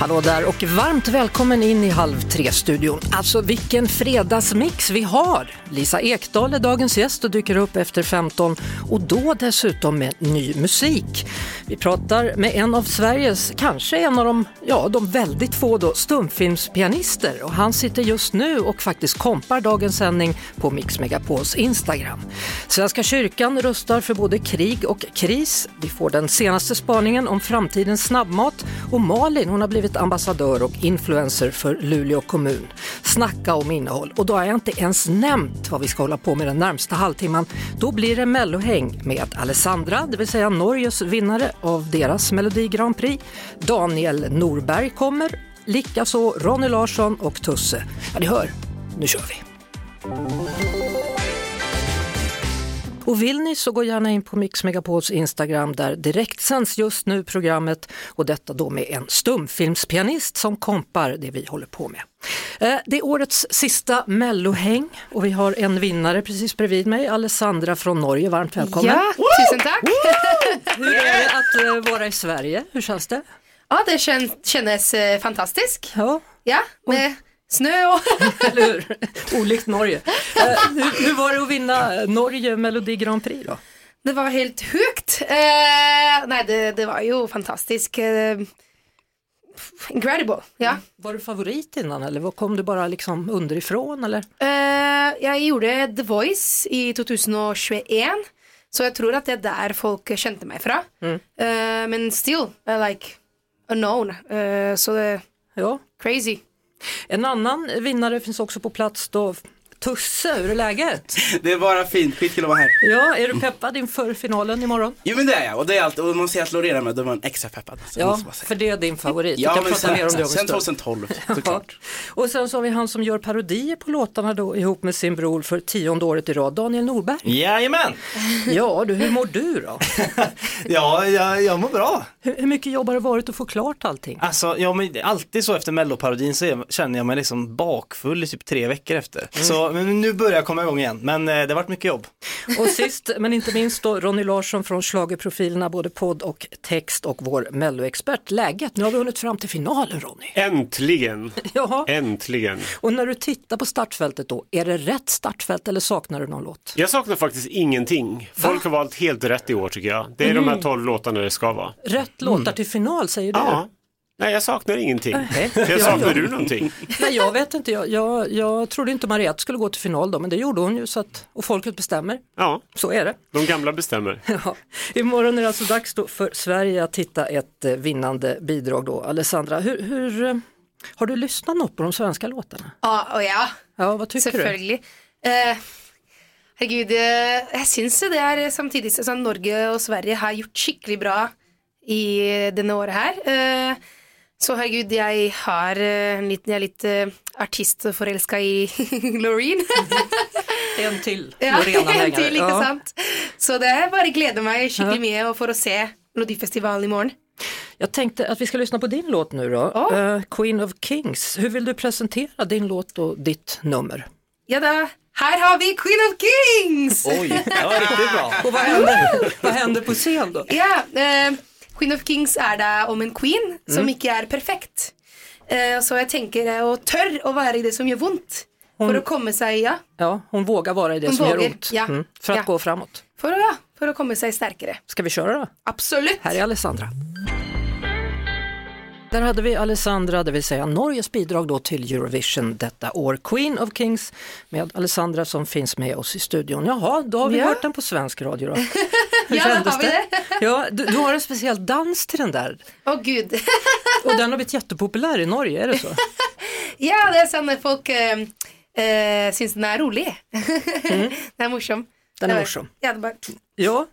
Hallå där och varmt välkommen in i Halv tre-studion. Alltså vilken fredagsmix vi har! Lisa Ekdahl är dagens gäst och dyker upp efter 15 och då dessutom med ny musik. Vi pratar med en av Sveriges, kanske en av de, ja, de väldigt få då, stumfilmspianister och han sitter just nu och faktiskt kompar dagens sändning på Mix Megapols Instagram. Svenska kyrkan rustar för både krig och kris. Vi får den senaste spaningen om framtidens snabbmat och Malin hon har blivit ambassadör och influencer för Luleå kommun. Snacka om innehåll och då har jag inte ens nämnt vad vi ska hålla på med den närmsta halvtimman. Då blir det mellohäng med Alessandra, det vill säga Norges vinnare av deras Melodi Grand Prix. Daniel Norberg kommer, likaså Ronny Larsson och Tusse. Ja, ni hör, nu kör vi! Och vill ni så gå gärna in på Mix Megapols Instagram där direkt sänds just nu programmet och detta då med en stumfilmspianist som kompar det vi håller på med. Eh, Det är årets sista mellohäng och vi har en vinnare precis bredvid mig, Alessandra från Norge. Varmt välkommen! Ja, tusen tack. Hur är det att eh, vara i Sverige? Hur känns det? Ja, det kän, kändes eh, fantastiskt. Ja, Ja, med snö och... eller hur? Olikt Norge. Eh, Hur, hur var det att vinna Norge Melodi Grand Prix då? Det var helt högt. Eh, nej, det, det var ju fantastiskt. Eh, incredible, ja. Var du favorit innan eller kom du bara liksom underifrån eller? Eh, jag gjorde The Voice i 2021. Så jag tror att det är där folk kände mig från. Eh, men still, like unknown. Eh, så det Ja. crazy. En annan vinnare finns också på plats då. Tusse, hur är läget? Det är bara fint, skitkul att vara här. Ja, är du peppad inför finalen imorgon? Jo men det är jag, och det är allt, och man ser att Lorena med, då var man extra peppad. Så Ja, för det är din favorit. Vi Ja kan men prata sen, mer om det om sen, en sen stund. 2012 Ja. såklart. Och sen så har vi han som gör parodier på låtarna då ihop med sin bror för tionde året i rad, Daniel Norberg. Jajamän! Ja, du, hur mår du då? Ja, jag, jag mår bra. Hur, hur mycket jobb har det varit att få klart allting? Alltså, ja, men alltid så efter melloparodin så är, känner jag mig liksom bakfull i typ tre veckor efter. Så men nu börjar jag komma igång igen, men eh, det har varit mycket jobb. Och sist men inte minst då Ronny Larsson från Schlagerprofilerna, både podd och text och vår melloexpert. Läget? Nu har vi hunnit fram till finalen Ronny. Äntligen, Ja. äntligen. Och när du tittar på startfältet då, är det rätt startfält eller saknar du någon låt? Jag saknar faktiskt ingenting. Folk har valt helt rätt i år tycker jag. Det är de här tolv låtarna det ska vara. Rätt låtar till final säger du? Ja. Nej, jag saknar ingenting. Nej. Jag Ja, saknar du någonting? Nej, jag vet inte. Jag, jag, jag trodde inte Mariette skulle gå till final då, men det gjorde hon ju. Så att, och folket bestämmer. Ja, Så är det. de gamla bestämmer. Ja. Imorgon är det alltså dags då för Sverige att hitta ett eh, vinnande bidrag då. Alessandra, hur, hur, eh, har du lyssnat något på de svenska låtarna? Ja, och ja. Ja, vad tycker du? Eh, herregud, eh, jeg syns det er samtidig sånn Norge og Sverige har gjort skikkelig bra i denne året her. Eh, så herregud, jeg har eh, en liten, jeg er litt uh, artistforelska i Loreen. En till, ja, en til, ikke Ja. sant? Så det er bare gleder meg skikkelig mye for å se Melodifestivalen imorgon. Jag tänkte att vi ska lyssna på din låt nu då. Ja. Eh, Queen of Kings. Hur vill du presentera din låt och ditt nummer? Ja da, her har vi Queen of Kings! Oj, det var riktigt bra. Och vad händer, vad händer på scen då? Ja, eh, Queen of Kings er da om en queen som ikke er perfekt. Eh, så jeg tenker eh, å tørre å være i det som gjør vondt. For å komme seg, ja, Ja, hon vågar vara i det Hon som gör vågar, ont. ja. Mm, för att Ja. gå framåt. for å, ja, for å komme seg sterkere. Ska vi köra då? Absolutt. Här är Alessandra. Där hade vi Alessandra, det vill säga Norges bidrag då till Eurovision detta år. Queen of Kings med Alessandra som finns med oss i studion. Jaha, då har vi Ja. hört den på svensk radio då. Hur Ja, kändes har vi det. Ja, du, du har en speciell dans till den där Å gud. och den har blivit jättepopulär i Norge, är det så? ja, det er sånn at folk eh, eh, syns den er rolig. Mm. det er morsom. Den är morsom. Ja, bara... Ja.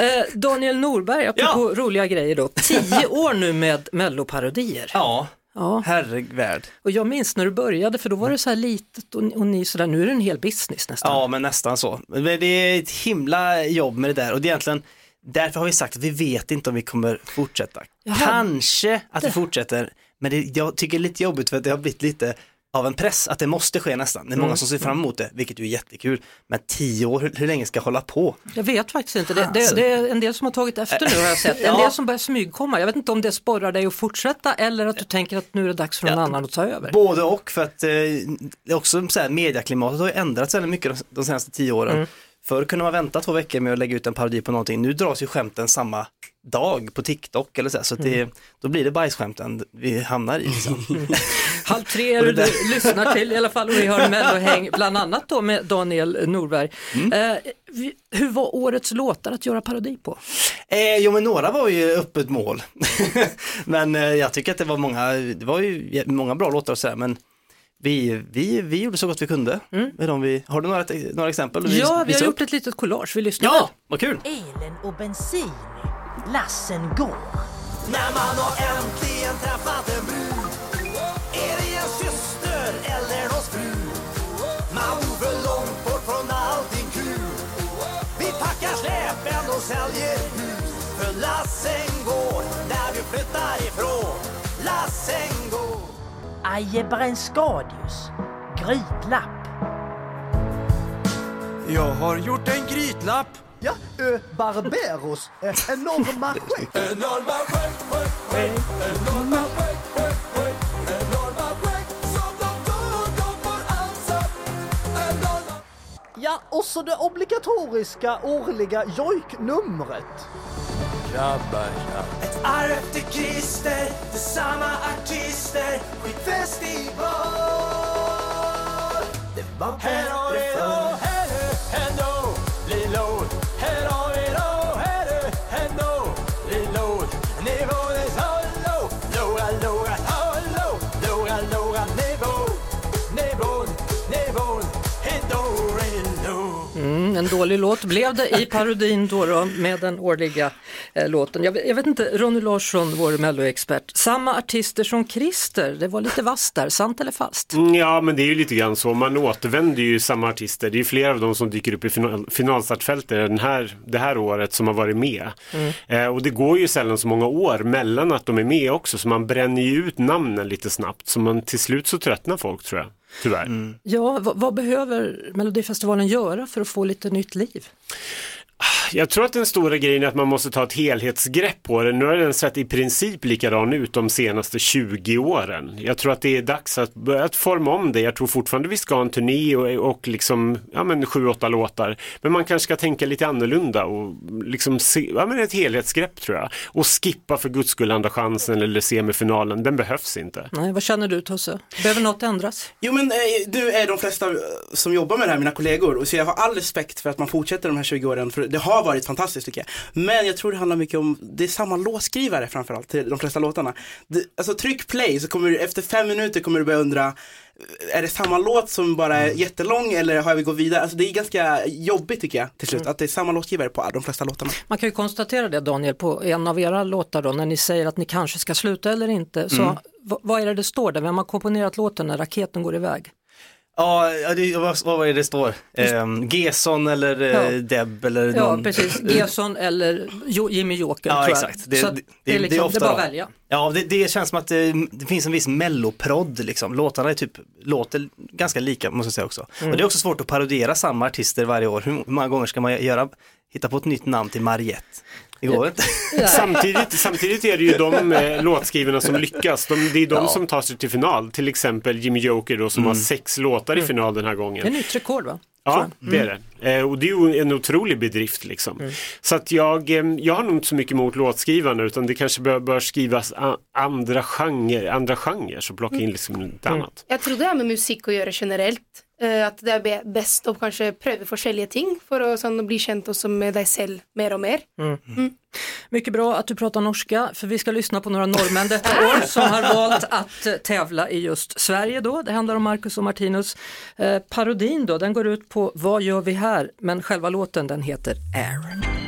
Eh, Daniel Norberg, apropå roliga grejer då. Tio år nu med melloparodier. Ja, Ja. herregvärld. Och jag minns när du började, för då var det så här litet och, och ni sådär, nu är det en hel business nästan. Ja, men nästan så. Men det är ett himla jobb med det där och det är egentligen därför har vi sagt att vi vet inte om vi kommer fortsätta. Jaha. Kanske att vi fortsätter, men det, jag tycker det är lite jobbigt för att det har blivit lite av en press att det måste ske nästan. Det är många som ser fram emot det, vilket ju är jättekul. Men tio år, hur, hur länge ska jag hålla på? Jag vet faktiskt inte, det, det, Alltså. det är en del som har tagit efter nu har jag sett. En Ja. del som börjar smygkomma. Jag vet inte om det sporrar dig att fortsätta eller att du tänker att nu är det dags för någon Ja. annan att ta över. Både och för att eh, också så här, mediaklimatet har ju ändrats väldigt mycket de, de senaste tio åren. Mm. Förr kunde man vänta två veckor med att lägga ut en parodi på någonting. Nu dras ju skämten samma dag på TikTok eller så, så det, Mm. då blir det bajsskämten vi hamnar i. Liksom. Halv tre är det du lyssnar till i alla fall och vi har Mellohäng bland annat då med Daniel Norberg. Mm. Eh, hur var årets låtar att göra parodi på? Eh, jo men några var ju öppet mål. men eh, jag tycker att det var många, det var ju många bra låtar och sådär men vi, vi, vi gjorde så gott vi kunde. Med de vi, har du några, några exempel? Ja, vi har upp? gjort ett litet collage, vi lyssnar. Ja, vad kul! Elen och bensin, lassen går. När man har äntligen träffat en brud Är det en syster eller någons fru Man bor långt bort från allting kul Vi packar släpen och säljer hus För lassen går när vi flyttar ifrån Lassen går Ajebränskadius, grytlapp. Jag har gjort en grytlapp Ja, ö, Barberos, enorma skägg. Enorma skägg, skägg, skägg Enorma skägg, skägg, skägg Enorma skägg som de tror de får ansatt Enorma Ja, och så det obligatoriska årliga jojk-numret. Grabbar, Ett arv efter Christer, det samma artister, skitfestival. Det var bättre förr. Dålig låt blev det i parodin då, med den årliga eh, låten. Jag, vet- jag vet inte, Ronny Larsson, vår melloexpert, samma artister som Christer, det var lite vasst där, sant eller falskt? Mm, Ja, men det är ju lite grann så. Man återvänder ju samma artister. Det är ju flera av dem som dyker upp i final, finalstartfältet den här, det här året som har varit med. Eh, och det går ju sällan så många år mellan att de är med också, så man bränner ju ut namnen lite snabbt. Så man, till slut så tröttnar folk tror jag. Tyvärr. Ja, vad, vad behöver Melodifestivalen göra för att få lite nytt liv? Jag tror att den stora grejen är att man måste ta ett helhetsgrepp på det. Nu har den sett i princip likadan ut de senaste 20 åren. Jag tror att det är dags att börja att forma om det. Jag tror fortfarande vi ska ha en turné och, och liksom, ja men sju, åtta låtar. Men man kanske ska tänka lite annorlunda och liksom se, ja men ett helhetsgrepp tror jag. Och skippa för guds skull andra chansen eller semifinalen. Den behövs inte. Nej, vad känner du Tusse? Behöver något ändras? Jo men eh, du är de flesta som jobbar med det här, mina kollegor, och så jag har all respekt för att man fortsätter de här 20 åren, för det har varit fantastiskt tycker jag. Men jag tror det handlar mycket om, det är samma låtskrivare framförallt till de flesta låtarna. Det, alltså tryck play så kommer du, efter fem minuter kommer du börja undra, är det samma låt som bara är jättelång eller har vi gått vidare? Alltså det är ganska jobbigt tycker jag till slut, att det är samma låtskrivare på de flesta låtarna. Man kan ju konstatera det Daniel på en av era låtar då, när ni säger att ni kanske ska sluta eller inte. Så Mm. vad, vad är det det står där? Vem har komponerat låten när raketen går iväg? Ja, ja, det, vad, vad var det står? Um, Gesson eller eh, Ja. Deb eller Ja, någon. precis. Gesson eller jo, Jimmy Joker Ja, tror jag. exakt. Det, Så det, det, är liksom, det är ofta bara att välja. Ja, det, det känns som att det, det finns en viss melloprodd liksom. Låtarna är typ, låter ganska lika måste jag säga också. Mm. Och det är också svårt att parodiera samma artister varje år. Hur många gånger ska man göra, hitta på ett nytt namn till Mariette? Det går inte. Samtidigt, samtidigt är det ju de eh, låtskrivarna som lyckas. De, det är de Ja. som tar sig till final. Till exempel Jimmy Joker då som har sex låtar i final den här gången. Det är nytt rekord va? Ja, det är det. Eh, och det är ju en otrolig bedrift liksom. Så att jag, eh, jag har nog inte så mycket emot låtskrivarna utan det kanske bör, bör skrivas andra genrer, andra genrer så plocka in liksom något annat. Jag tror det har med musik att göra generellt. Eh, at det er be- best å kanskje prøve forskjellige ting for å sånn, bli kjent også med deg selv mer og mer. Mm. Mycket bra att du pratar norska, för vi ska lyssna på några norrmän detta år som har valt att eh, tävla i just Sverige då. Det handlar om Marcus och Martinus. Eh, parodin då, den går ut på Vad gör vi här? Men själva låten den heter Air.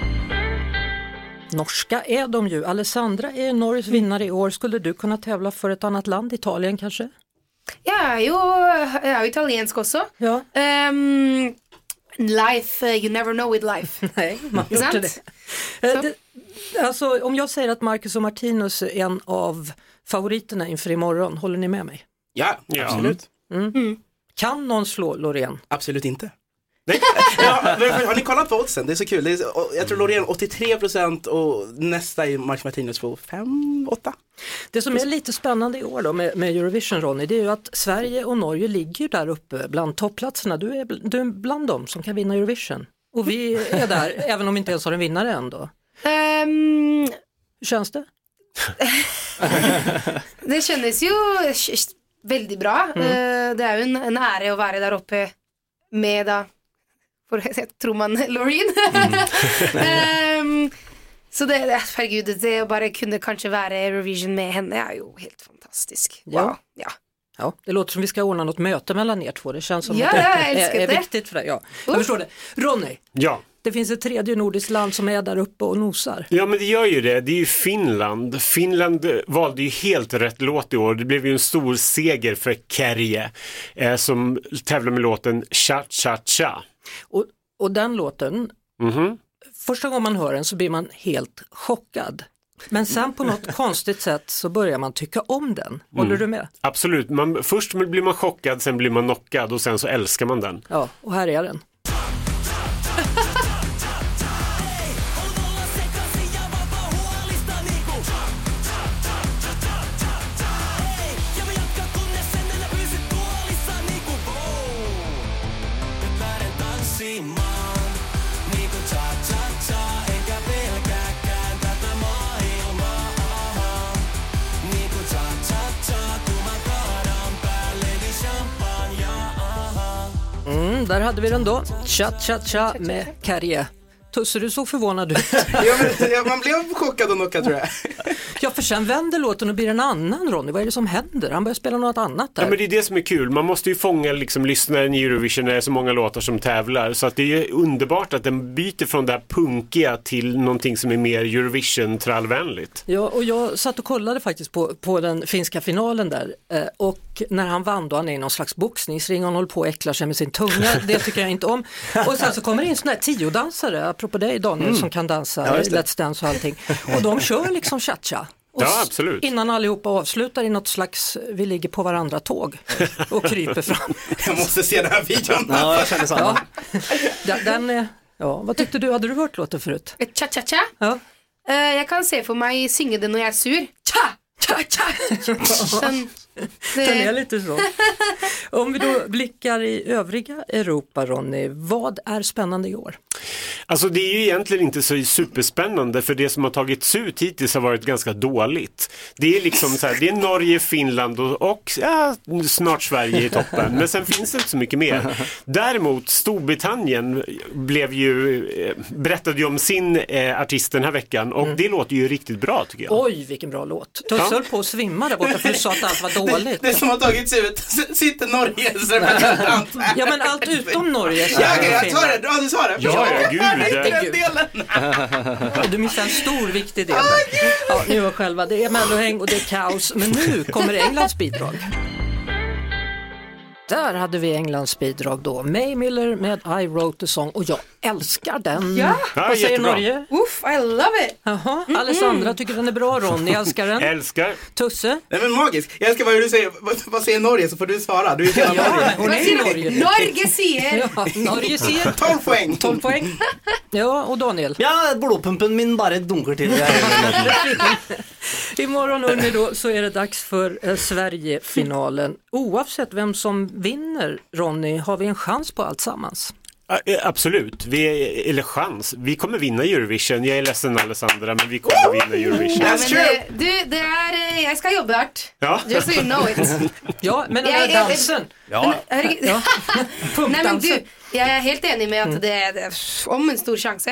Norska är de ju. Alessandra är Norges vinnare i år. Skulle du kunna tävla för ett annat land, Italien kanske? Jeg er jo, jeg er jo italiensk også. Ja. Ehm, life, eh, you never know with life. Nej, man Ikke sant? det. Eh, det. Alltså, om jag säger att Marcus och Martinus är en av favoriterna inför imorgon, håller ni med mig? Ja, absolut. Mm. Kan någon slå Loreen? Absolut inte. Nej. Ja, har ni kollat på oddsen? Det är så kul. Det är, jag tror Loreen 83% och nästa är Marcus Martinus på 5-8. Det som är lite spännande i år då med, med Eurovision Ronny, det är ju att Sverige och Norge ligger där uppe bland toppplatserna. Du är, du är bland dem som kan vinna Eurovision. Och vi är där, även om vi inte ens har en vinnare än då. Ehm, Hur känns det? det kjennes jo sj- veldig bra. Eh, det er jo en, en ære å være der oppe med jeg tror man Loreen. Ehm, så det, herregud, det å bare kunne kanskje være Eurovision med henne er jo helt fantastisk. Ja. Wow. Ja. Ja, det låter som vi ska ordna något möte mellan er två. Det känns som Ja, att det är, är det. viktigt för dig. Ja, jag förstår det. Ronny, Ja. det finns ett tredje nordiskt land som är där uppe och nosar. Ja men det gör ju det, det är ju Finland. Finland valde ju helt rätt låt i år. Det blev ju en stor seger för Kärje eh, som tävlar med låten Cha Cha Cha. Och, och den låten, Mhm. Första gången man hör den så blir man helt chockad. Men sen på något konstigt sätt så börjar man tycka om den. Håller Mm. du med? Absolut, man, först blir man chockad, sen blir man knockad och sen så älskar man den. Ja, och här är den. Hade vi den då. Cha cha cha med Kärje. Tusse, du såg förvånad ut. Ja, men, ja, man blev chockad och knockad tror jag. Ja, för sen vänder låten och blir en annan Ronny. Vad är det som händer? Han börjar spela något annat där. Ja men det är det som är kul, man måste ju fånga liksom lyssnaren i Eurovision när det är så många låtar som tävlar. Så att det är underbart att den byter från det här punkiga till någonting som är mer Eurovision-trallvänligt. Ja, och jag satt och kollade faktiskt på, på den finska finalen där eh, och när han vann då, han är i någon slags boxningsring och han håller på och äcklar sig med sin tunga, det tycker jag inte om. Och sen så kommer det in sådana här tiodansare, apropå dig Daniel Mm. som kan dansa, Ja. Let's Dance och allting. Och de kör liksom cha-cha. Och Ja, absolut. Innan allihopa avslutar i något slags, vi ligger på varandra tåg och kryper fram. Jag måste se den här videon. Ja, jag känner samma. Ja. Den, den är, ja, vad tyckte du, hade du hört låten förut? Cha-cha-cha. Ja. Eh, jeg kan se for meg synge det når jeg er sur. Cha! Den, det, Den är lite så. Om vi då blickar i övriga Europa, Ronny, vad är spännande i år? Alltså det är ju egentligen inte så superspännande för det som har tagits ut hittills har varit ganska dåligt. Det är liksom så här, det är Norge, Finland och, och ja, snart Sverige i toppen. Men sen finns det inte så mycket mer. Däremot Storbritannien blev ju, eh, berättade ju om sin eh, artist den här veckan och det låter ju riktigt bra tycker jag. Oj, vilken bra låt. Tusse Ja. höll på att svimma där borta för du sa att allt var dåligt. Det som har tagits ut, sitter Norges representant. Ja, men allt utom Norge. Ja, jag tar det. Ja, du sa det. Ja, ja, gud. Inte den delen. Du missade en stor viktig del. Ja, nu var själva, det är mellohäng och det är kaos, men nu kommer Englands bidrag. Där hade vi Englands bidrag då. May Miller med I wrote a song och jag älskar den. Ja. Ja, Vad säger jättebra. Norge? Uff, I love it! Jaha, Alessandra tycker den är bra, Ronny älskar den. Älskar. Tusse? Nej men magisk. Jag älskar vad du säger. Vad, vad säger Norge så får du svara. Du är hela Ja, Norge. hon Vad är i? Norge. Norge sier Ja, Norge ser 12 poäng. 12 poäng. Ja, och Daniel? Ja, blodpumpen min bara dunkar till. Imorgon hörni då så är det dags för eh, Sverigefinalen. Oavsett vem som vinner, Ronny, har vi en chans på allt sammans. Ja, eh, Absolut, vi är, eller chans. Vi kommer vinna Eurovision. Jag är ledsen Alessandra, men vi kommer vinna Eurovision. Ja, men det, du, det är, eh, jag ska jobba hårt. Ja. Just so you know it. Ja, men den här jag- dansen. Ja, Herregud. Ja. Nej, men du, jag är helt enig med Mm. att det är det är om en stor chans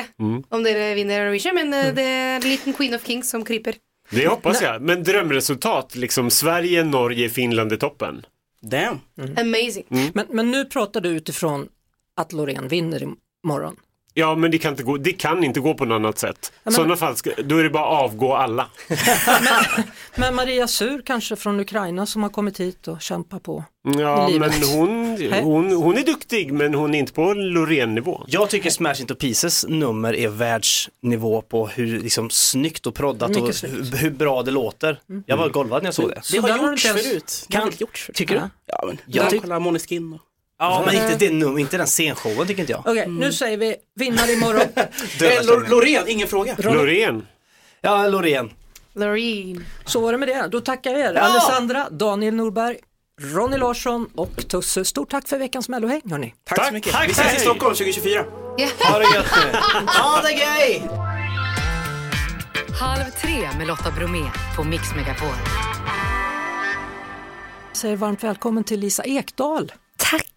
om dere vinner Eurovision, men Mm. eh, det är en liten Queen of Kings som kryper. Det hoppas jag. Men drömresultat, liksom Sverige, Norge, Finland i toppen. Damn. Amazing. Men, men nu pratar du utifrån att Loreen vinner imorgon. Ja, men det kan inte gå, det kan inte gå på något annat sätt. I men- sådana fall, ska, då är det bara att avgå alla. Men Maria Sur kanske från Ukraina som har kommit hit och kämpar på. Ja, men hon, hon, hon är duktig, men hon är inte på Loreen-nivå. Jag tycker Smash Into Pieces nummer är världsnivå på hur liksom, snyggt och proddat Mycket och snyggt. Mm. hur, bra det låter. Jag var golvad när jag såg det. Det har gjorts förut. Kan, gjorts tycker du? Ja, men Jag jag kollar Måneskin och... Ja, men inte, det inte den scenshowen tycker inte jag. Okej, nu säger vi vinnare imorgon. Eh, Lor- Loreen, ingen fråga. Loreen. Ja, Loreen. Loreen. Så var det med det. Då tackar jag er. Alessandra, Daniel Norberg, Ronny Larsson och Tusse. Stort tack för veckans Mellohäng hörni. Tack, Tack. så mycket. Tack, Vi ses i hej. Stockholm 2024. Ha det gött nu. Ha det gay! Halv tre med Lotta Bromé på Mix Megapol. Säger varmt välkommen till Lisa Ekdahl.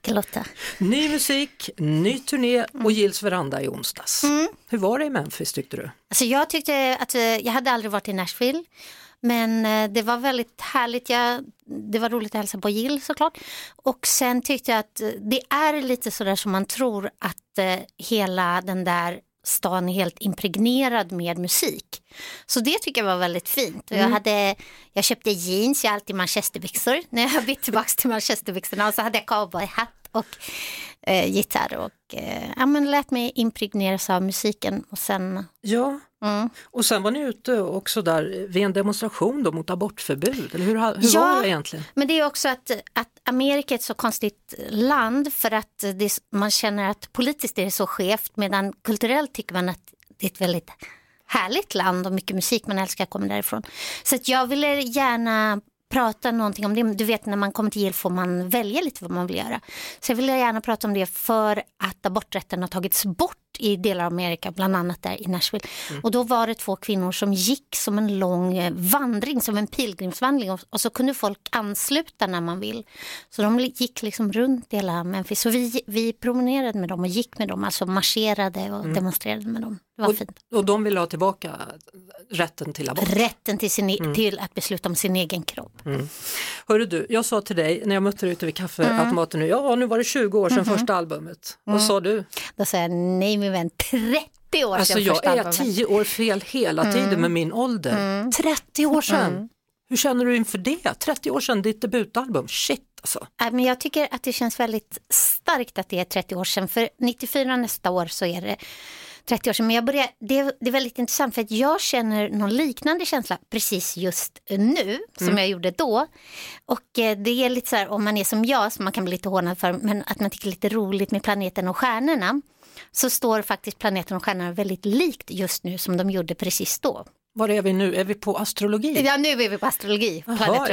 Tack Lotta. Ny musik, ny turné och Gills veranda i onsdags. Hur var det i Memphis tyckte du? Alltså jag tyckte att eh, jag hade aldrig varit i Nashville. Men eh, det var väldigt härligt. Jag, det var roligt att hälsa på Jill såklart. Och sen tyckte jag att eh, det är lite sådär som man tror att hela den där stan är helt impregnerad med musik. Så det tycker jag var väldigt fint. Och jag, hade, jag köpte jeans, jag har alltid manchesterbyxor. När jag har bytt tillbaka till manchesterbyxorna och så hade jag cowboyhatt och eh, gitarr och eh, ja, men lät mig impregneras av musiken. Och sen, Ja, mm. och sen var ni ute också där vid en demonstration då mot abortförbud. Eller hur, hur Ja. var det egentligen? Men det är också att, att Amerika är ett så konstigt land för att det, man känner att politiskt är det så skevt medan kulturellt tycker man att det är ett väldigt härligt land och mycket musik man älskar kommer därifrån. Så att jag ville gärna prata någonting om det. Du vet när man kommer till Yale får man välja lite vad man vill göra. Så jag ville gärna prata om det för att aborträtten har tagits bort i delar av Amerika, bland annat där i Nashville. Och då var det två kvinnor som gick som en lång eh, vandring, som en pilgrimsvandring och, så kunde folk ansluta när man vill. Så de gick liksom runt hela Memphis. Så vi, vi promenerade med dem och gick med dem, alltså marscherade och demonstrerade med dem. Det var Och, fint. och de ville ha tillbaka rätten till abort. Rätten till, sin, till att besluta om sin egen kropp. Hörru du, jag sa till dig när jag mötte dig ute vid kaffeautomaten nu, ja nu var det 20 år sedan första albumet. Vad sa du? Då sa jag nej min vän, 30 år Alltså sedan jag första är albumet. 10 år fel hela tiden med min ålder. 30 år sedan! Hur känner du inför det? 30 år sedan, ditt debutalbum, shit alltså. Ja, Men jag tycker att det känns väldigt starkt att det är 30 år sedan. För 94 nästa år så är det 30 år sedan. Men jag börjar, det, är, det är väldigt intressant för att jag känner någon liknande känsla precis just nu som jag gjorde då. Och eh, det är lite så här om man är som jag som man kan bli lite hånad för men att man tycker det är lite roligt med planeten och stjärnorna. Så står faktiskt planeten och stjärnorna väldigt likt just nu som de gjorde precis då. Var är vi nu? Är vi på astrologi? Ja nu är vi på astrologi, och ja.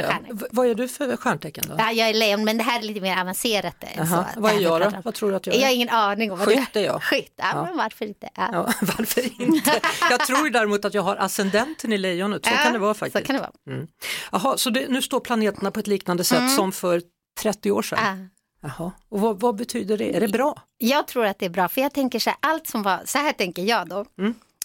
Vad är du för stjärntecken då? Ja, jag är lejon men det här är lite mer avancerat. eh, så, Vad är jag då? Vad tror du att jag är? Jag har ingen aning om vad Skytt är jag. Skytt, ja, Ja. men varför inte? Ja. Ja, varför inte? Jag tror däremot att jag har ascendenten i lejonet, så Ja, kan det vara faktiskt. Så kan det vara. Mm. Jaha, så det, nu står planeterna på ett liknande sätt som för 30 år sedan? Ja. Jaha. Och vad, vad betyder det? Är det bra? Jag tror att det är bra, för jag tänker så här, allt som var, så här tänker jag då.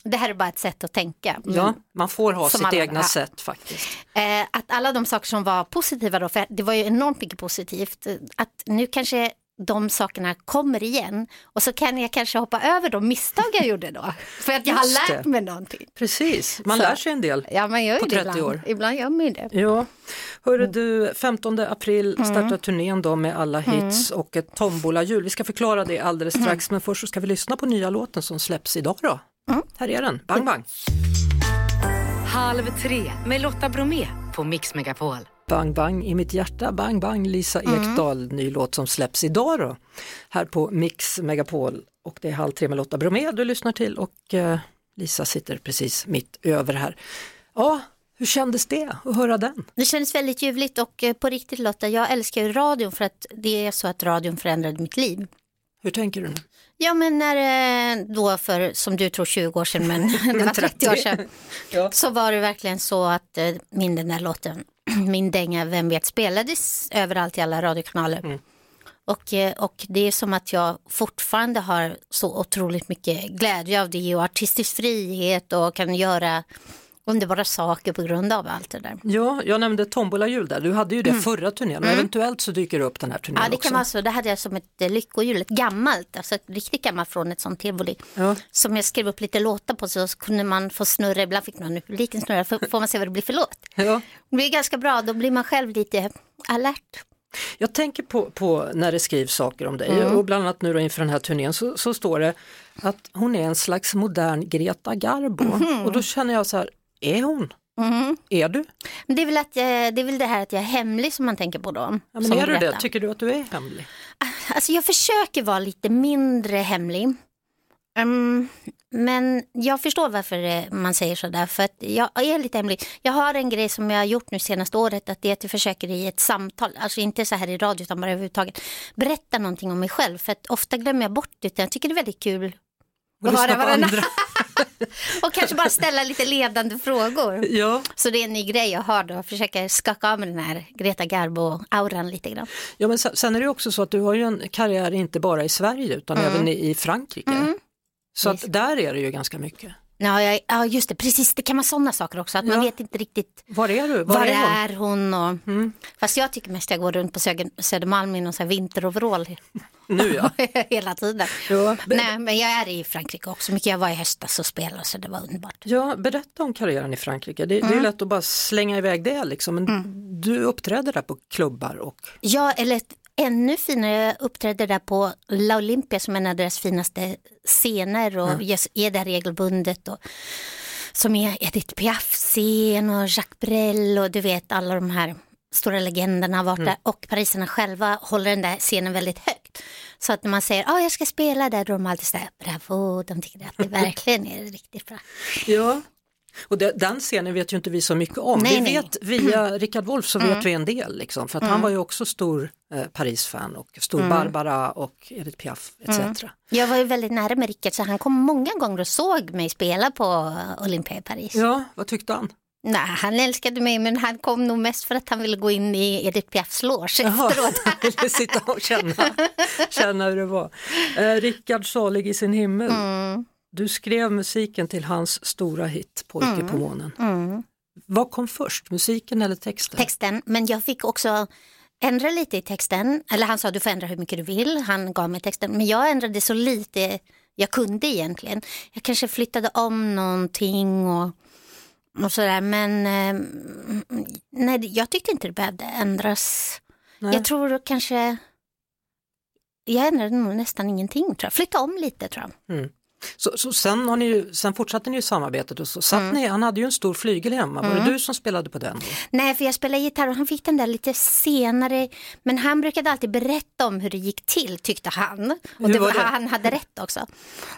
Det här är bara ett sätt att tänka. Ja, Mm. man får ha sitt alla- egna ja. sätt faktiskt. Eh, att alla de saker som var positiva då, för det var ju enormt mycket positivt, eh, att nu kanske de sakerna kommer igen och så kan jag kanske hoppa över de misstag jag gjorde då. För att jag Just har lärt mig någonting. Precis, man Så. lär sig en del. Ja, man gör På det 30 ibland. år. Ibland gör man ju det. Ja, hörru du, 15 april Mm. startar turnén då med alla hits och ett tombola-jul. Vi ska förklara det alldeles Mm. strax, men först så ska vi lyssna på nya låten som släpps idag då. Här är den, Bang Bang. Halv tre med Lotta Bromé på Mix Megapol. Bang Bang i mitt hjärta, Bang Bang, Lisa Mm. Ekdahl, ny låt som släpps idag då. Här på Mix Megapol och det är halv tre med Lotta Bromé du lyssnar till och eh, Lisa sitter precis mitt över här. Ja, hur kändes det att höra den? Det kändes väldigt ljuvligt och eh, på riktigt Lotta, jag älskar ju radion för att det är så att radion förändrade mitt liv. Hur tänker du nu? Ja men när eh, då för, som du tror 20 år sedan men det var 30 år sedan. Så var det verkligen så att eh, min den där låten, min dänga Vem vet spelades överallt i alla radiokanaler. Och, eh, och det är som att jag fortfarande har så otroligt mycket glädje av det och artistisk frihet och kan göra underbara saker på grund av allt det där. Ja, jag nämnde tombolahjul där. Du hade ju det Mm. förra turnén och Mm. eventuellt så dyker det upp den här turnén Ja det också. kan vara så, det hade jag som ett eh, lyckohjul, ett gammalt, alltså ett riktigt gammalt från ett sånt tivoli. Ja. Som jag skrev upp lite låtar på så kunde man få snurra, ibland fick man publiken snurra, för, får man se vad det blir för låt. Ja. Det blir ganska bra, då blir man själv lite alert. Jag tänker på, på när det skrivs saker om dig Mm. och bland annat nu då inför den här turnén så, så står det att hon är en slags modern Greta Garbo Mhm. och då känner jag så här, är hon? Mhm. Är du? Men det är, väl att jag, det är väl det här att jag är hemlig som man tänker på då. Ja, men är du det? Tycker du att du är hemlig? Alltså jag försöker vara lite mindre hemlig. Mm, men jag förstår varför eh, man säger sådär, för att jag är lite hemlig. Jag har en grej som jag har gjort nu senaste året, att det är att jag försöker i ett samtal, alltså inte så här i radio utan bara överhuvudtaget, berätta någonting om mig själv. För att ofta glömmer jag bort det, utan jag tycker det är väldigt kul Och lyssna på varandra. och kanske bara ställa lite ledande frågor. Ja. Så det är en ny grej jag har då, jag försöker skaka av med den här Greta Garbo-auran lite grann. Ja, men sen, är det också så att du har ju en karriär inte bara i Sverige utan Mm. även i, Frankrike. Så att där är det ju ganska mycket. Ja, jag, ja, just det, precis. Det kan vara sådana saker också, att man vet inte riktigt Var är du? var, Var är är, hon? hon. och... Fast jag tycker mest jag går runt på Söder, Södermalm i någon sån här vinteroverall Nu ja. hela tiden. Ja, Nej, men jag är i Frankrike också mycket. Jag var i höstas och spelade så det var underbart. Ja, berätta om karriären i Frankrike. Det, det är Mm. lätt att bara slänga iväg det liksom. Men du uppträder där på klubbar och Ja, eller ännu finare, jag uppträdde där på La Olympia som är en av deras finaste scener och jag är där regelbundet. Och, som är Edith Piaf-scen och Jacques Brel och du vet alla de här stora legenderna har varit Mm. där och pariserna själva håller den där scenen väldigt högt. Så att när man säger att ah, jag ska spela där, då är de alltid så här, bravo, de tycker att det verkligen är riktigt bra. Ja, och den scenen vet ju inte vi så mycket om. Nej, vi nej. vet via Rickard Wolff så Mm. vet vi en del, liksom, för att Mm. han var ju också stor eh, Paris-fan och stor Mm. Barbara och Edith Piaf etc. Mm. Jag var ju väldigt nära med Rickard så han kom många gånger och såg mig spela på Olympia i Paris. Ja, vad tyckte han? Nej, han älskade mig men han kom nog mest för att han ville gå in i Edith Piafs loge efteråt. Han ville sitta och känna, känna hur det var. Eh, Rickard salig i sin himmel. Mm. Du skrev musiken till hans stora hit Pojke Mm. på månen. Mm. Vad kom först, musiken eller texten? Texten, men jag fick också ändra lite i texten. Eller han sa du får ändra hur mycket du vill. Han gav mig texten. Men jag ändrade så lite jag kunde egentligen. Jag kanske flyttade om någonting och, och sådär. Men eh, nej, jag tyckte inte det behövde ändras. Nej. Jag tror kanske jag ändrade nog nästan ingenting tror jag. Flytta om lite tror jag. Mm. Så, så sen, har ni ju, sen fortsatte ni ju samarbetet och så satt Mm. ni, han hade ju en stor flygel hemma, var Mm. det du som spelade på den? Då? Nej, för jag spelade gitarr och han fick den där lite senare. Men han brukade alltid berätta om hur det gick till, tyckte han. Och det var det? Han hade rätt också.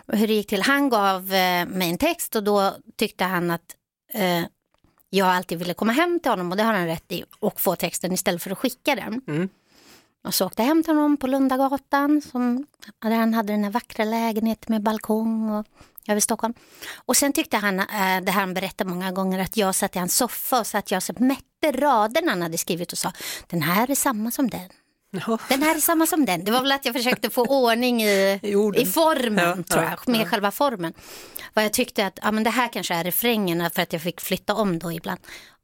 Och Hur det gick till. Han gav eh, mig en text och då tyckte han att eh, jag alltid ville komma hem till honom och det har han rätt i och få texten istället för att skicka den. Mm. Och så åkte jag hem till honom på Lundagatan som, där han hade den här vackra lägenheten med balkong och över Stockholm. Och sen tyckte han, eh, det här han berättade många gånger, att jag satt i hans soffa och så att jag så mätte raderna han hade skrivit och sa den här är samma som den. Den här är samma som den. Det var väl att jag försökte få ordning i, I, formen, Ja, tror ja, jag, med ja. själva formen. Vad jag tyckte att ja, men det här kanske är refrängen för att jag fick flytta om då ibland.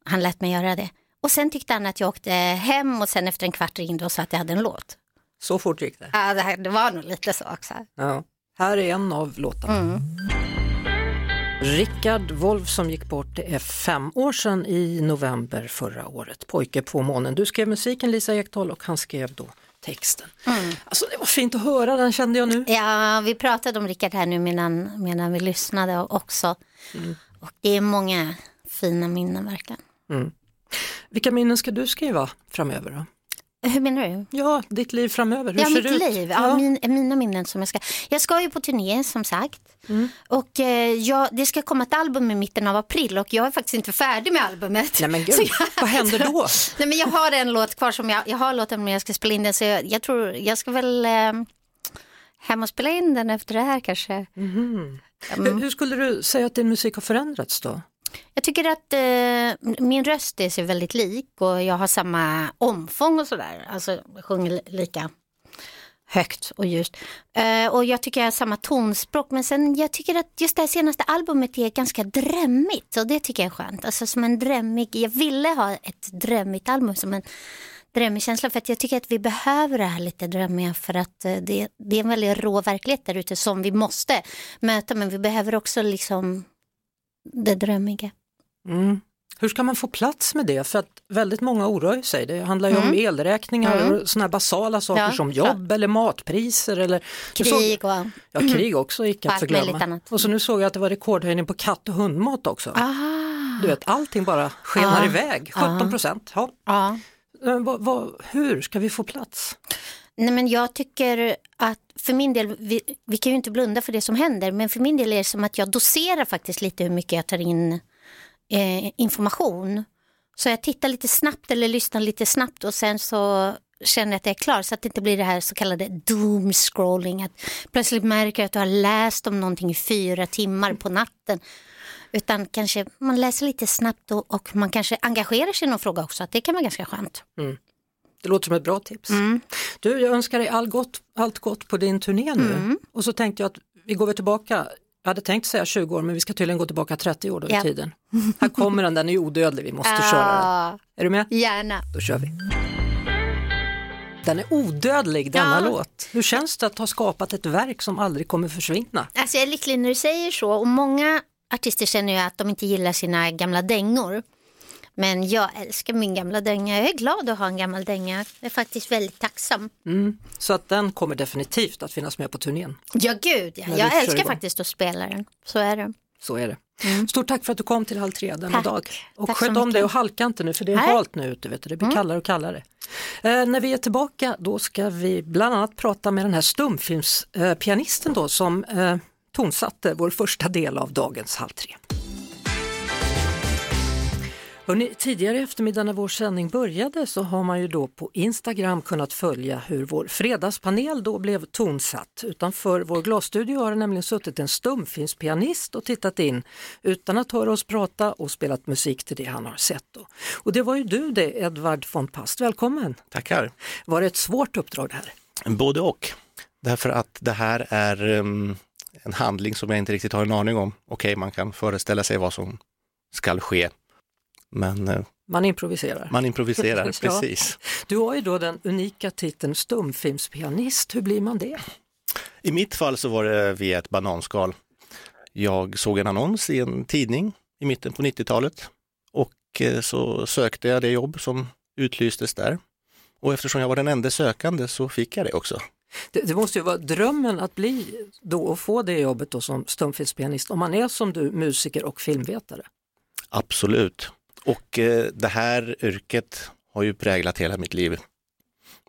Han lät mig göra det. Och sen tyckte han att jag åkte hem och sen efter en kvart ringde och sa att jag hade en låt. Så fort gick det? Ja, det, här, det var nog lite så också. Ja. Här är en av låtarna. Mm. Rickard Wolff som gick bort, det är fem år sedan i november förra året. Pojke på månen. Du skrev musiken Lisa Ekdahl och han skrev då texten. Mm. Alltså det var fint att höra den kände jag nu. Ja, vi pratade om Rickard här nu medan, medan vi lyssnade också. Mm. Och det är många fina minnen verkligen. Mm. Vilka minnen ska du skriva framöver då? Hur menar du? Ja, ditt liv framöver, hur ja, ser mitt det ut? liv. Ja, Min, mina minnen som jag ska. Jag ska ju på turné som sagt. Mm. Och eh, jag, det ska komma ett album i mitten av april och jag är faktiskt inte färdig med albumet. Nej men gud, jag- vad händer då? Nej men jag har en låt kvar som jag, jag har låten men jag ska spela in den så jag, jag tror, jag ska väl eh, hem och spela in den efter det här kanske. Mhm. Hur, hur skulle du säga att din musik har förändrats då? Jag tycker att eh, min röst är sig väldigt lik och jag har samma omfång och sådär. Alltså jag sjunger lika högt och ljust. Eh, och jag tycker jag har samma tonspråk men sen jag tycker att just det här senaste albumet är ganska drämmigt. och det tycker jag är skönt. Alltså som en drämmig. jag ville ha ett drämmigt album som en drömmig känsla för att jag tycker att vi behöver det här lite drömmiga för att eh, det, det är en väldigt rå verklighet där ute som vi måste möta men vi behöver också liksom det drömmiga. Mm. Hur ska man få plats med det? För att väldigt många oroar sig. Det handlar ju om Mm. elräkningar Mm. och sådana basala saker Ja, som jobb eller matpriser eller Krig och... Ja, krig också icke att förglömma. Och så nu såg jag att det var rekordhöjning på katt och hundmat också. Ah. Du vet, allting bara skenar Ja. iväg, 17 procent. Ja. Ja. Eh, hur ska vi få plats? Nej, men jag tycker att för min del, vi, vi kan ju inte blunda för det som händer, men för min del är det som att jag doserar faktiskt lite hur mycket jag tar in eh, information. Så jag tittar lite snabbt eller lyssnar lite snabbt och sen så känner jag att jag är klar så att det inte blir det här så kallade doom scrolling. Att plötsligt märker jag att du har läst om någonting i fyra timmar på natten. Utan kanske man läser lite snabbt och, och man kanske engagerar sig i någon fråga också. Att det kan vara ganska skönt. Mm. Det låter som ett bra tips. Mm. Du, jag önskar dig all gott, allt gott på din turné nu. Mm. Och så tänkte jag att vi går väl tillbaka, jag hade tänkt säga 20 år men vi ska tydligen gå tillbaka 30 år då i Ja. tiden. Här kommer den, den är odödlig, vi måste Ah. köra den. Är du med? Gärna. Då kör vi. Den är odödlig denna Ja. låt. Hur känns det att ha skapat ett verk som aldrig kommer försvinna? Alltså jag är lycklig när du säger så och många artister känner ju att de inte gillar sina gamla dängor. Men jag älskar min gamla dänga. Jag är glad att ha en gammal dänga. Jag är faktiskt väldigt tacksam. Mm. Så att den kommer definitivt att finnas med på turnén. Ja gud, ja. När jag älskar igång. faktiskt att spela den. Så är det. Så är det. Stort tack för att du kom till Halv tre denna Tack. dag. Och Tack sköt om dig och halka inte nu för det är Nej. Mm. halt nu ute, vet du. det blir kallare och kallare. Eh, när vi är tillbaka då ska vi bland annat prata med den här stumfilmspianisten då som eh, tonsatte vår första del av dagens Halv tre. Hörrni, tidigare i eftermiddag när vår sändning började så har man ju då på Instagram kunnat följa hur vår fredagspanel då blev tonsatt. Utanför vår glasstudio har det nämligen suttit en stumfilmspianist och tittat in utan att höra oss prata och spelat musik till det han har sett. Då. Och det var ju du det, Edvard von Past. Välkommen! Tackar. Var det ett svårt uppdrag det här? Både och. Därför att det här är um, en handling som jag inte riktigt har en aning om. Okej, man kan föreställa sig vad som skall ske. Men eh, Man improviserar. man improviserar, Ja. precis. Du har ju då den unika titeln stumfilmspianist. Hur blir man det? I mitt fall så var det via ett bananskal. Jag såg en annons i en tidning i mitten på 90-talet och eh, så sökte jag det jobb som utlystes där. Och eftersom jag var den enda sökande så fick jag det också. Det, det måste ju vara drömmen att bli då och få det jobbet då som stumfilmspianist om man är som du musiker och filmvetare. Absolut. Och eh, det här yrket har ju präglat hela mitt liv.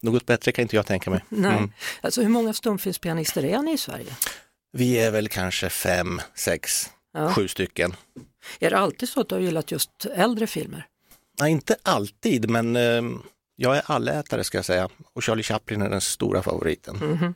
Något bättre kan inte jag tänka mig. Nej. Mm. Alltså hur många stumfilmspianister är ni i Sverige? Vi är väl kanske fem, sex, Ja. sju stycken. Är det alltid så att du har gillat just äldre filmer? Nej, inte alltid, men eh, jag är allätare ska jag säga. Och Charlie Chaplin är den stora favoriten. Mhm.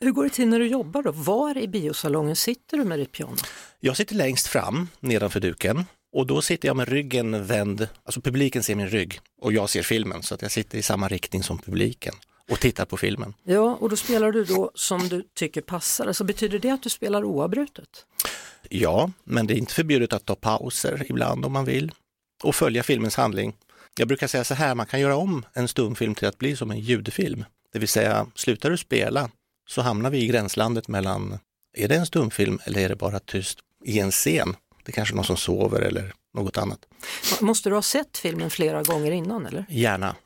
Hur går det till när du jobbar då? Var i biosalongen sitter du med ditt piano? Jag sitter längst fram nedanför duken och då sitter jag med ryggen vänd, alltså publiken ser min rygg och jag ser filmen så att jag sitter i samma riktning som publiken och tittar på filmen. Ja, och då spelar du då som du tycker passar. Alltså betyder det att du spelar oavbrutet? Ja, men det är inte förbjudet att ta pauser ibland om man vill och följa filmens handling. Jag brukar säga så här, man kan göra om en stumfilm till att bli som en ljudfilm. Det vill säga, slutar du spela så hamnar vi i gränslandet mellan, är det en stumfilm eller är det bara tyst i en scen? Det är kanske någon som sover eller något annat. Måste du ha sett filmen flera gånger innan eller? Gärna.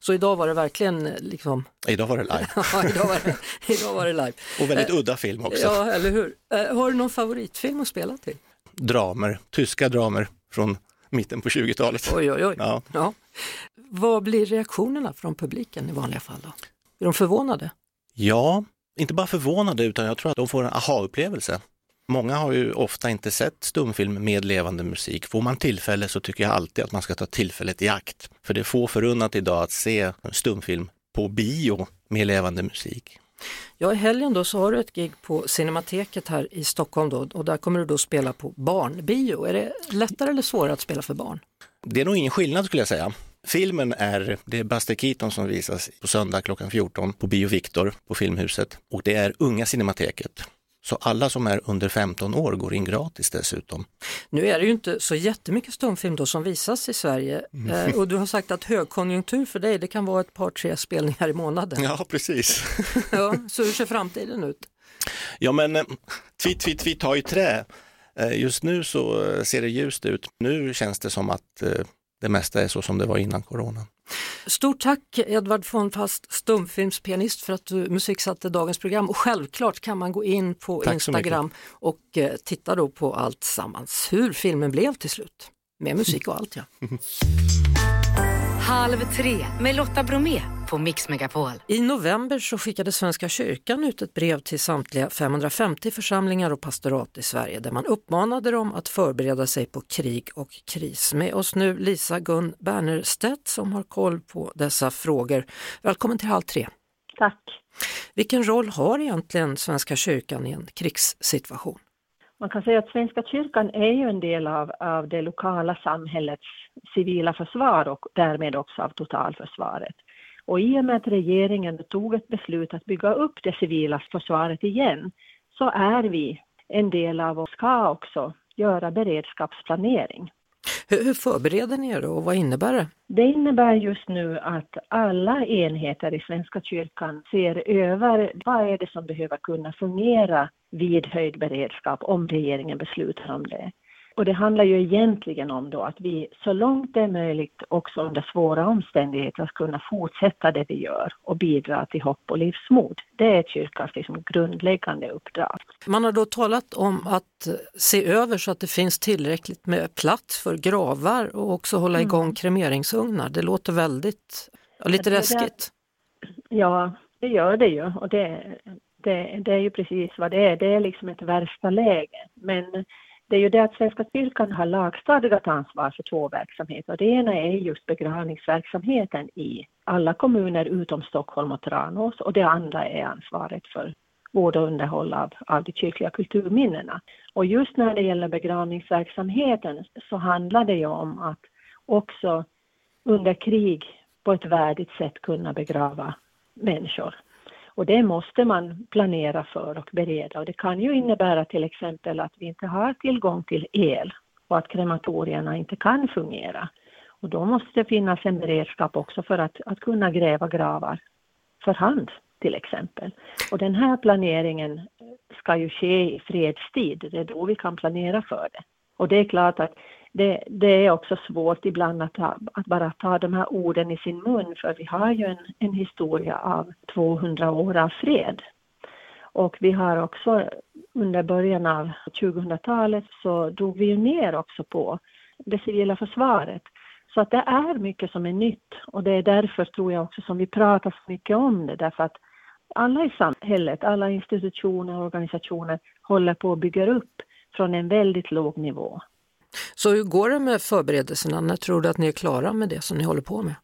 Så idag var det verkligen liksom, Idag var det live. ja, idag var det, idag var det live. Och väldigt Eh, udda film också. Ja, eller hur. Eh, Har du någon favoritfilm att spela till? Dramer, tyska dramer från mitten på 20-talet. Oj, oj, oj. Ja. Ja. Vad blir reaktionerna från publiken i vanliga fall då? Är de förvånade? ja, inte bara förvånade utan jag tror att de får en aha-upplevelse. Många har ju ofta inte sett stumfilm med levande musik. Får man tillfälle så tycker jag alltid att man ska ta tillfället i akt. För det är få förunnat idag att se stumfilm på bio med levande musik. Ja, i helgen då så har du ett gig på Cinemateket här i Stockholm då, och där kommer du då spela på barnbio. Är det lättare eller svårare att spela för barn? Det är nog ingen skillnad skulle jag säga. Filmen är, det är Buster Keaton som visas på söndag klockan 14 på Bio Victor på Filmhuset och det är Unga Cinemateket. Så alla som är under 15 år går in gratis dessutom. Nu är det ju inte så jättemycket stumfilm då som visas i Sverige eh, och du har sagt att högkonjunktur för dig det kan vara ett par tre spelningar i månaden. Ja, precis. ja, så hur ser framtiden ut? Ja men eh, tvitt, tvitt, tvitt har ju trä. Eh, Just nu så eh, ser det ljust ut. Nu känns det som att eh, det mesta är så som det var innan coronan. Stort tack Edvard von Fast, stumfilmspianist för att du musiksatte dagens program och självklart kan man gå in på Tack Instagram och eh, titta då på allt sammans, hur filmen blev till slut. Med musik och allt ja. Halv tre med Lotta Bromé på Mix Megapol. I november så skickade Svenska kyrkan ut ett brev till samtliga 550 församlingar och pastorat i Sverige där man uppmanade dem att förbereda sig på krig och kris. Med oss nu Lisa Gun Bernerstedt som har koll på dessa frågor. Välkommen till Halv tre. Tack. Vilken roll har egentligen Svenska kyrkan i en krigssituation? Man kan säga att Svenska kyrkan är ju en del av, av det lokala samhällets civila försvar och därmed också av totalförsvaret. Och i och med att regeringen tog ett beslut att bygga upp det civila försvaret igen så är vi en del av och ska också göra beredskapsplanering. Hur, hur förbereder ni er och vad innebär det? Det innebär just nu att alla enheter i Svenska kyrkan ser över vad är det som behöver kunna fungera vid höjd beredskap om regeringen beslutar om det. Och det handlar ju egentligen om då att vi så långt det är möjligt också under svåra omständigheter ska kunna fortsätta det vi gör och bidra till hopp och livsmod. Det är kyrkans liksom grundläggande uppdrag. Man har då talat om att se över så att det finns tillräckligt med plats för gravar och också hålla Mm. igång kremeringsugnar. Det låter väldigt, ja, lite Det där- läskigt. Ja, det gör det ju och det, det, det är ju precis vad det är. Det är liksom ett värsta läge. Men det är ju det att Svenska kyrkan har lagstadgat ansvar för två verksamheter. Det ena är just begravningsverksamheten i alla kommuner utom Stockholm och Tranås och det andra är ansvaret för vård och underhåll av, av de kyrkliga kulturminnena. Och just när det gäller begravningsverksamheten så handlar det ju om att också under krig på ett värdigt sätt kunna begrava människor. Och det måste man planera för och bereda och det kan ju innebära till exempel att vi inte har tillgång till el och att krematorierna inte kan fungera. Och då måste det finnas en beredskap också för att, att kunna gräva gravar för hand till exempel. Och den här planeringen ska ju ske i fredstid, det är då vi kan planera för det. Och det är klart att det, det är också svårt ibland att, ta, att bara ta de här orden i sin mun för vi har ju en, en historia av 200 år av fred. Och vi har också under början av 2000-talet så drog vi ju ner också på det civila försvaret. Så att det är mycket som är nytt och det är därför tror jag också som vi pratar så mycket om det därför att alla i samhället, alla institutioner och organisationer håller på att bygga upp från en väldigt låg nivå. Så hur går det med förberedelserna? När tror du att ni är klara med det som ni håller på med?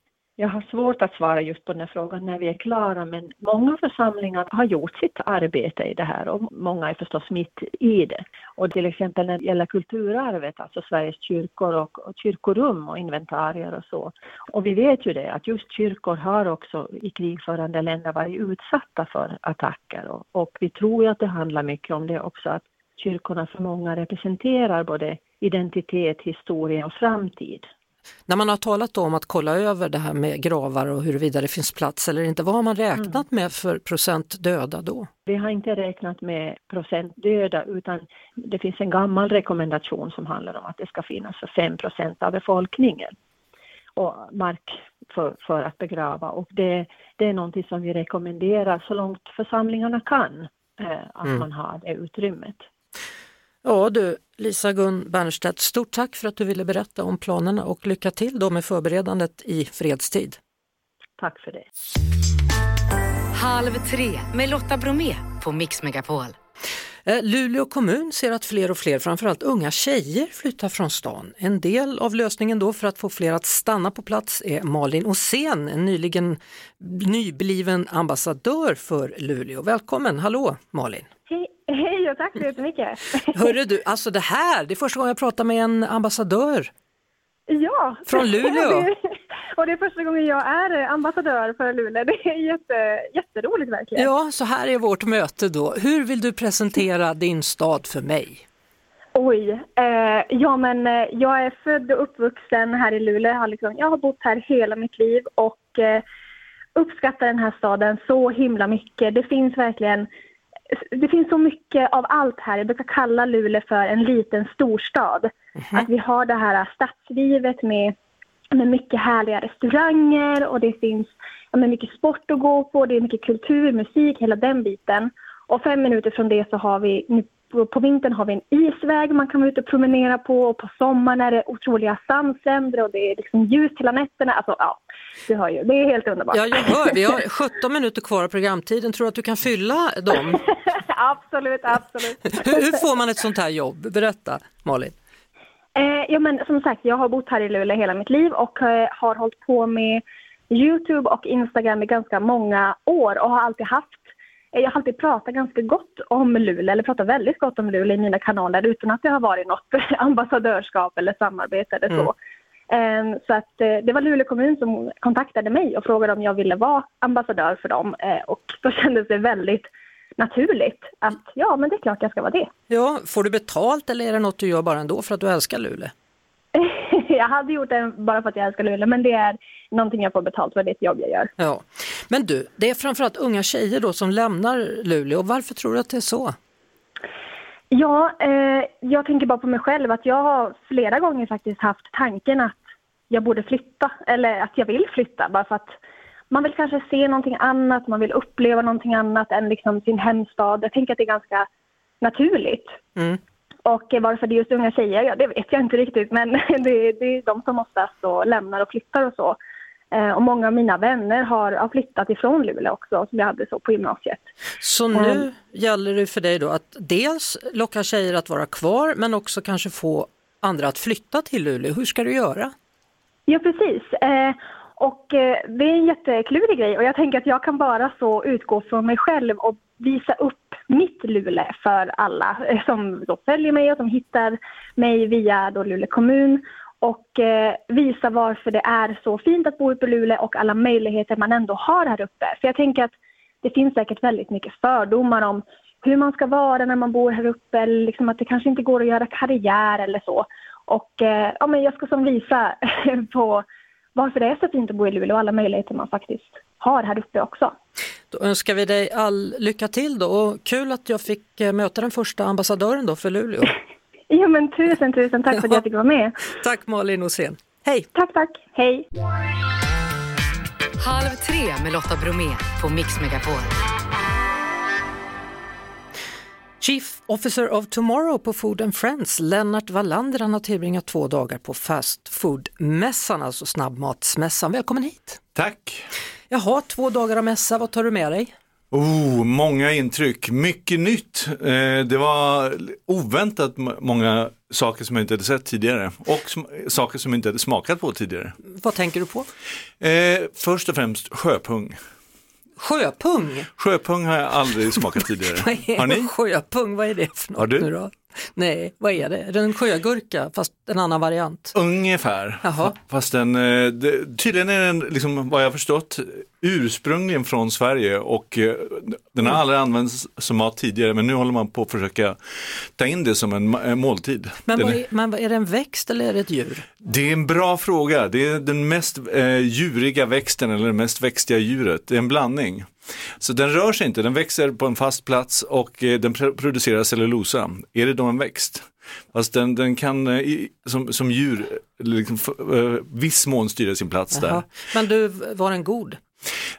Jag har svårt att svara just på den här frågan när vi är klara, men många församlingar har gjort sitt arbete i det här och många är förstås mitt i det. Och till exempel när det gäller kulturarvet, alltså Sveriges kyrkor och, och kyrkorum och inventarier och så. Och vi vet ju det att just kyrkor har också i krigförande länder varit utsatta för attacker och, och vi tror ju att det handlar mycket om det också att kyrkorna för många representerar både identitet, historia och framtid. När man har talat om att kolla över det här med gravar och huruvida det finns plats eller inte, vad har man räknat med för procent döda då? Vi har inte räknat med procent döda utan det finns en gammal rekommendation som handlar om att det ska finnas för 5 procent av befolkningen och mark för, för att begrava och det, det är någonting som vi rekommenderar så långt församlingarna kan eh, att Mm. man har det utrymmet. Ja du, Lisa Gun Bernstedt, stort tack för att du ville berätta om planerna och lycka till då med förberedandet i fredstid. Tack för det. Halv tre med Lotta Bromé på Mix Megapol. Eh, Luleå kommun ser att fler och fler, framförallt unga tjejer, flyttar från stan. En del av lösningen då för att få fler att stanna på plats är Malin Åsén, en nyligen nybliven ambassadör för Luleå. Välkommen, hallå Malin! Hej, och tack så jättemycket. Hörru du, alltså det här, det är första gången jag pratar med en ambassadör. Ja. Från Luleå? Och det, är första gången jag är ambassadör för Luleå. Det är jätte, jätteroligt verkligen. Ja, så här är vårt möte då. Hur vill du presentera din stad för mig? Oj, eh, ja men eh, jag är född och uppvuxen här i Luleå. Jag har, liksom, jag har bott här hela mitt liv och eh, uppskattar den här staden så himla mycket. Det finns verkligen det finns så mycket av allt här. Jag brukar kalla Luleå för en liten storstad. Att vi har det här stadslivet med, med mycket härliga restauranger och det finns ja, men mycket sport att gå på, det är mycket kultur, musik, hela den biten. Och fem minuter från det så har vi, på, på vintern har vi en isväg man kan vara ute och promenera på och på sommaren är det otroliga sandstränder och det är liksom ljus hela nätterna. Alltså ja, du hör ju, det är helt underbart. Ja, jag hör, vi har 17 minuter kvar av programtiden. Tror du att du kan fylla dem? absolut, absolut. Hur, hur får man ett sånt här jobb? Berätta, Malin. Eh, ja, men som sagt, jag har bott här i Luleå hela mitt liv och eh, har hållit på med Youtube och Instagram i ganska många år och har alltid haft jag har alltid pratat ganska gott om Luleå, eller pratat väldigt gott om Luleå i mina kanaler utan att det har varit något ambassadörskap eller samarbete eller så. Eh, Så att eh, det var Luleå kommun som kontaktade mig och frågade om jag ville vara ambassadör för dem eh, och då kändes det väldigt naturligt att ja, men det är klart jag ska vara det. Ja, får du betalt eller är det något du gör bara ändå för att du älskar Luleå? jag hade gjort det bara för att jag älskar Luleå, men det är någonting jag får betalt för, det är ett jobb jag gör. Ja. Men du, det är framförallt unga tjejer då som lämnar Luleå. Varför tror du att det är så? Ja, eh, jag tänker bara på mig själv att jag har flera gånger faktiskt haft tanken att jag borde flytta eller att jag vill flytta bara för att man vill kanske se någonting annat, man vill uppleva någonting annat än liksom sin hemstad. Jag tänker att det är ganska naturligt. Mm. Och varför det är just unga tjejer, ja det vet jag inte riktigt men det, det är de som oftast då lämnar och flyttar och så. Eh, och många av mina vänner har, har flyttat ifrån Luleå också som jag hade så på gymnasiet. Så nu Mm. gäller det för dig då att dels locka tjejer att vara kvar men också kanske få andra att flytta till Luleå. Hur ska du göra? Ja, precis. Eh, och eh, det är en jätteklurig grej och jag tänker att jag kan bara så utgå från mig själv och visa upp mitt Luleå för alla som då följer mig och som hittar mig via då Luleå kommun och eh, visa varför det är så fint att bo uppe i Luleå och alla möjligheter man ändå har här uppe. För jag tänker att det finns säkert väldigt mycket fördomar om hur man ska vara när man bor här uppe, eller liksom att det kanske inte går att göra karriär eller så. Och eh, ja, men jag ska som visa på varför det är så fint att bo i Luleå och alla möjligheter man faktiskt har här uppe också. Då önskar vi dig all lycka till då och kul att jag fick eh, möta den första ambassadören då för Luleå. Ja men tusen tusen tack för att jag fick vara med. Tack Malin Åsén. Hej! Tack tack, hej! Halv tre med Lotta Bromé på Mix Megapol. Chief Officer of Tomorrow på Food and Friends, Lennart Wallander, han har tillbringat två dagar på fast food-mässan, alltså snabbmatsmässan. Välkommen hit! Tack! Jaha, två dagar av mässa, vad tar du med dig? Oh, många intryck, mycket nytt. Eh, det var oväntat många saker som jag inte hade sett tidigare och saker som jag inte hade smakat på tidigare. Vad tänker du på? Eh, först och främst sjöpung. Sjöpung? Sjöpung har jag aldrig smakat tidigare. Vad är Har ni? sjöpung? Vad är det för något nu då? Nej, vad är det? En sjögurka fast en annan variant? Ungefär. Jaha. Fast den, eh, det, tydligen är den, liksom, vad jag förstått, ursprungligen från Sverige och eh, den har aldrig använts som mat tidigare men nu håller man på att försöka ta in det som en måltid. Men, är- men är det en växt eller är det ett djur? Det är en bra fråga. Det är den mest eh, djuriga växten eller det mest växtiga djuret. Det är en blandning. Så den rör sig inte, den växer på en fast plats och eh, den pr- producerar cellulosa. Är det då en växt? Fast den, den kan eh, som, som djur liksom, eh, viss mån styra sin plats Jaha. Men du, var den god?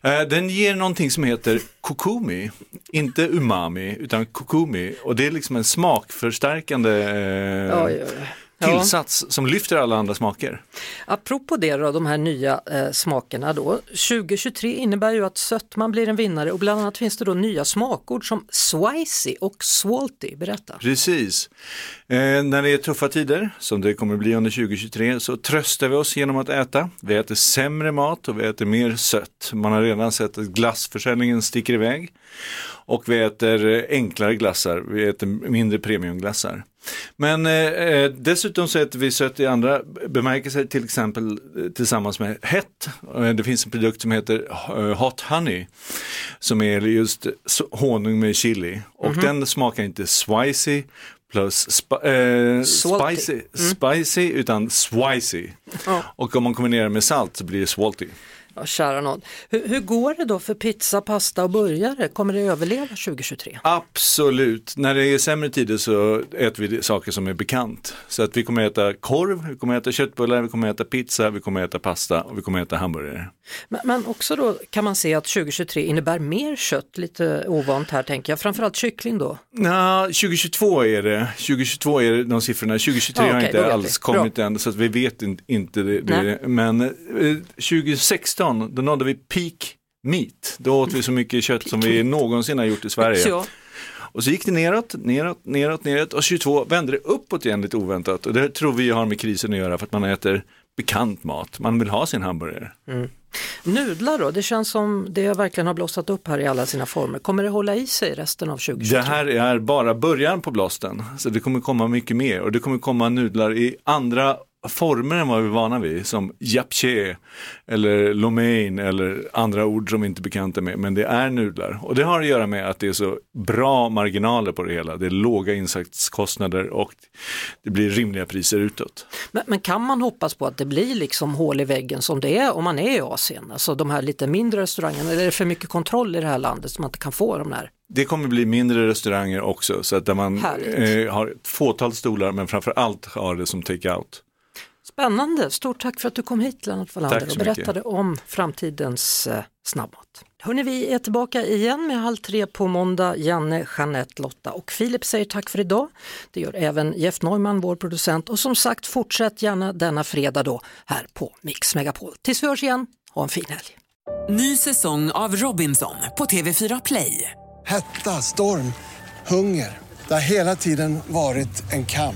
där. Den ger någonting som heter kokumi, inte umami utan kokumi och det är liksom en smakförstärkande eh, Oj, oj. Tillsats som lyfter alla andra smaker. Apropå det då, de här nya eh, smakerna då. 2023 innebär ju att sötman blir en vinnare och bland annat finns det då nya smakord som spicy och salty. Berätta. Precis. Eh, när det är tuffa tider, som det kommer bli under 2023, så tröstar vi oss genom att äta. Vi äter sämre mat och vi äter mer sött. Man har redan sett att glassförsäljningen sticker iväg. Och vi äter eh, enklare glassar, vi äter mindre premiumglassar. Men eh, eh, dessutom så äter vi sött i andra bemärkelser, till exempel eh, tillsammans med hett. Eh, Det finns en produkt som heter Hot Honey, som är just honung med chili. Och Mhm. den smakar inte spicy plus spa, eh, spicy, spicy utan swicy. Ja. Och om man kombinerar med salt så blir det salty. Ja, kära någon. Hur, hur går det då för pizza, pasta och burgare? Kommer det överleva 2023? Absolut, när det är sämre tider så äter vi saker som är bekant. Så att vi kommer äta korv, vi kommer äta köttbullar, vi kommer äta pizza, vi kommer äta pasta och vi kommer äta hamburgare. Men, men också då kan man se att 2023 innebär mer kött, lite ovant här tänker jag, framförallt kyckling då. Nå, 2022 är det, 2022 är det de siffrorna, 2023 Ja, har okej, då inte alls vi. kommit än så att vi vet in, inte det. Det. Men eh, 2016 då nådde vi peak meat, då åt vi så mycket kött som vi någonsin har gjort i Sverige. Och så gick det neråt, neråt, neråt, neråt och 22 vände det uppåt igen lite oväntat. Och det tror vi har med krisen att göra för att man äter bekant mat. Man vill ha sin hamburgare. Mm. Nudlar då, det känns som det verkligen har blossat upp här i alla sina former. Kommer det hålla i sig resten av 2023? Det här är bara början på blåsten. Så det kommer komma mycket mer och det kommer komma nudlar i andra former än vad vi är vana vid. Som japchae eller lo mein eller andra ord som vi inte är bekanta med. Men det är nudlar. Och det har att göra med att det är så bra marginaler på det hela. Det är låga insatskostnader och det blir rimliga priser utåt. Men, men kan man hoppas på att det blir liksom hål i väggen som det är om man är i Asien? Alltså de här lite mindre restaurangerna, eller är det för mycket kontroll i det här landet som man inte kan få de där? Det kommer bli mindre restauranger också, så att där man eh, har ett fåtal stolar men framför allt har det som take-out. Spännande, stort tack för att du kom hit Lennart Wallander och berättade om framtidens eh, snabbmat. Hörrni, vi är tillbaka igen med Halv tre på måndag. Janne, Jeanette, Lotta och Filip säger tack för idag. Det gör även Jeff Neumann, vår producent. Och som sagt, fortsätt gärna denna fredag då här på Mix Megapol. Tills vi hörs igen, ha en fin helg. Ny säsong av Robinson på TV4 Play. Hetta, storm, hunger. Det har hela tiden varit en kamp.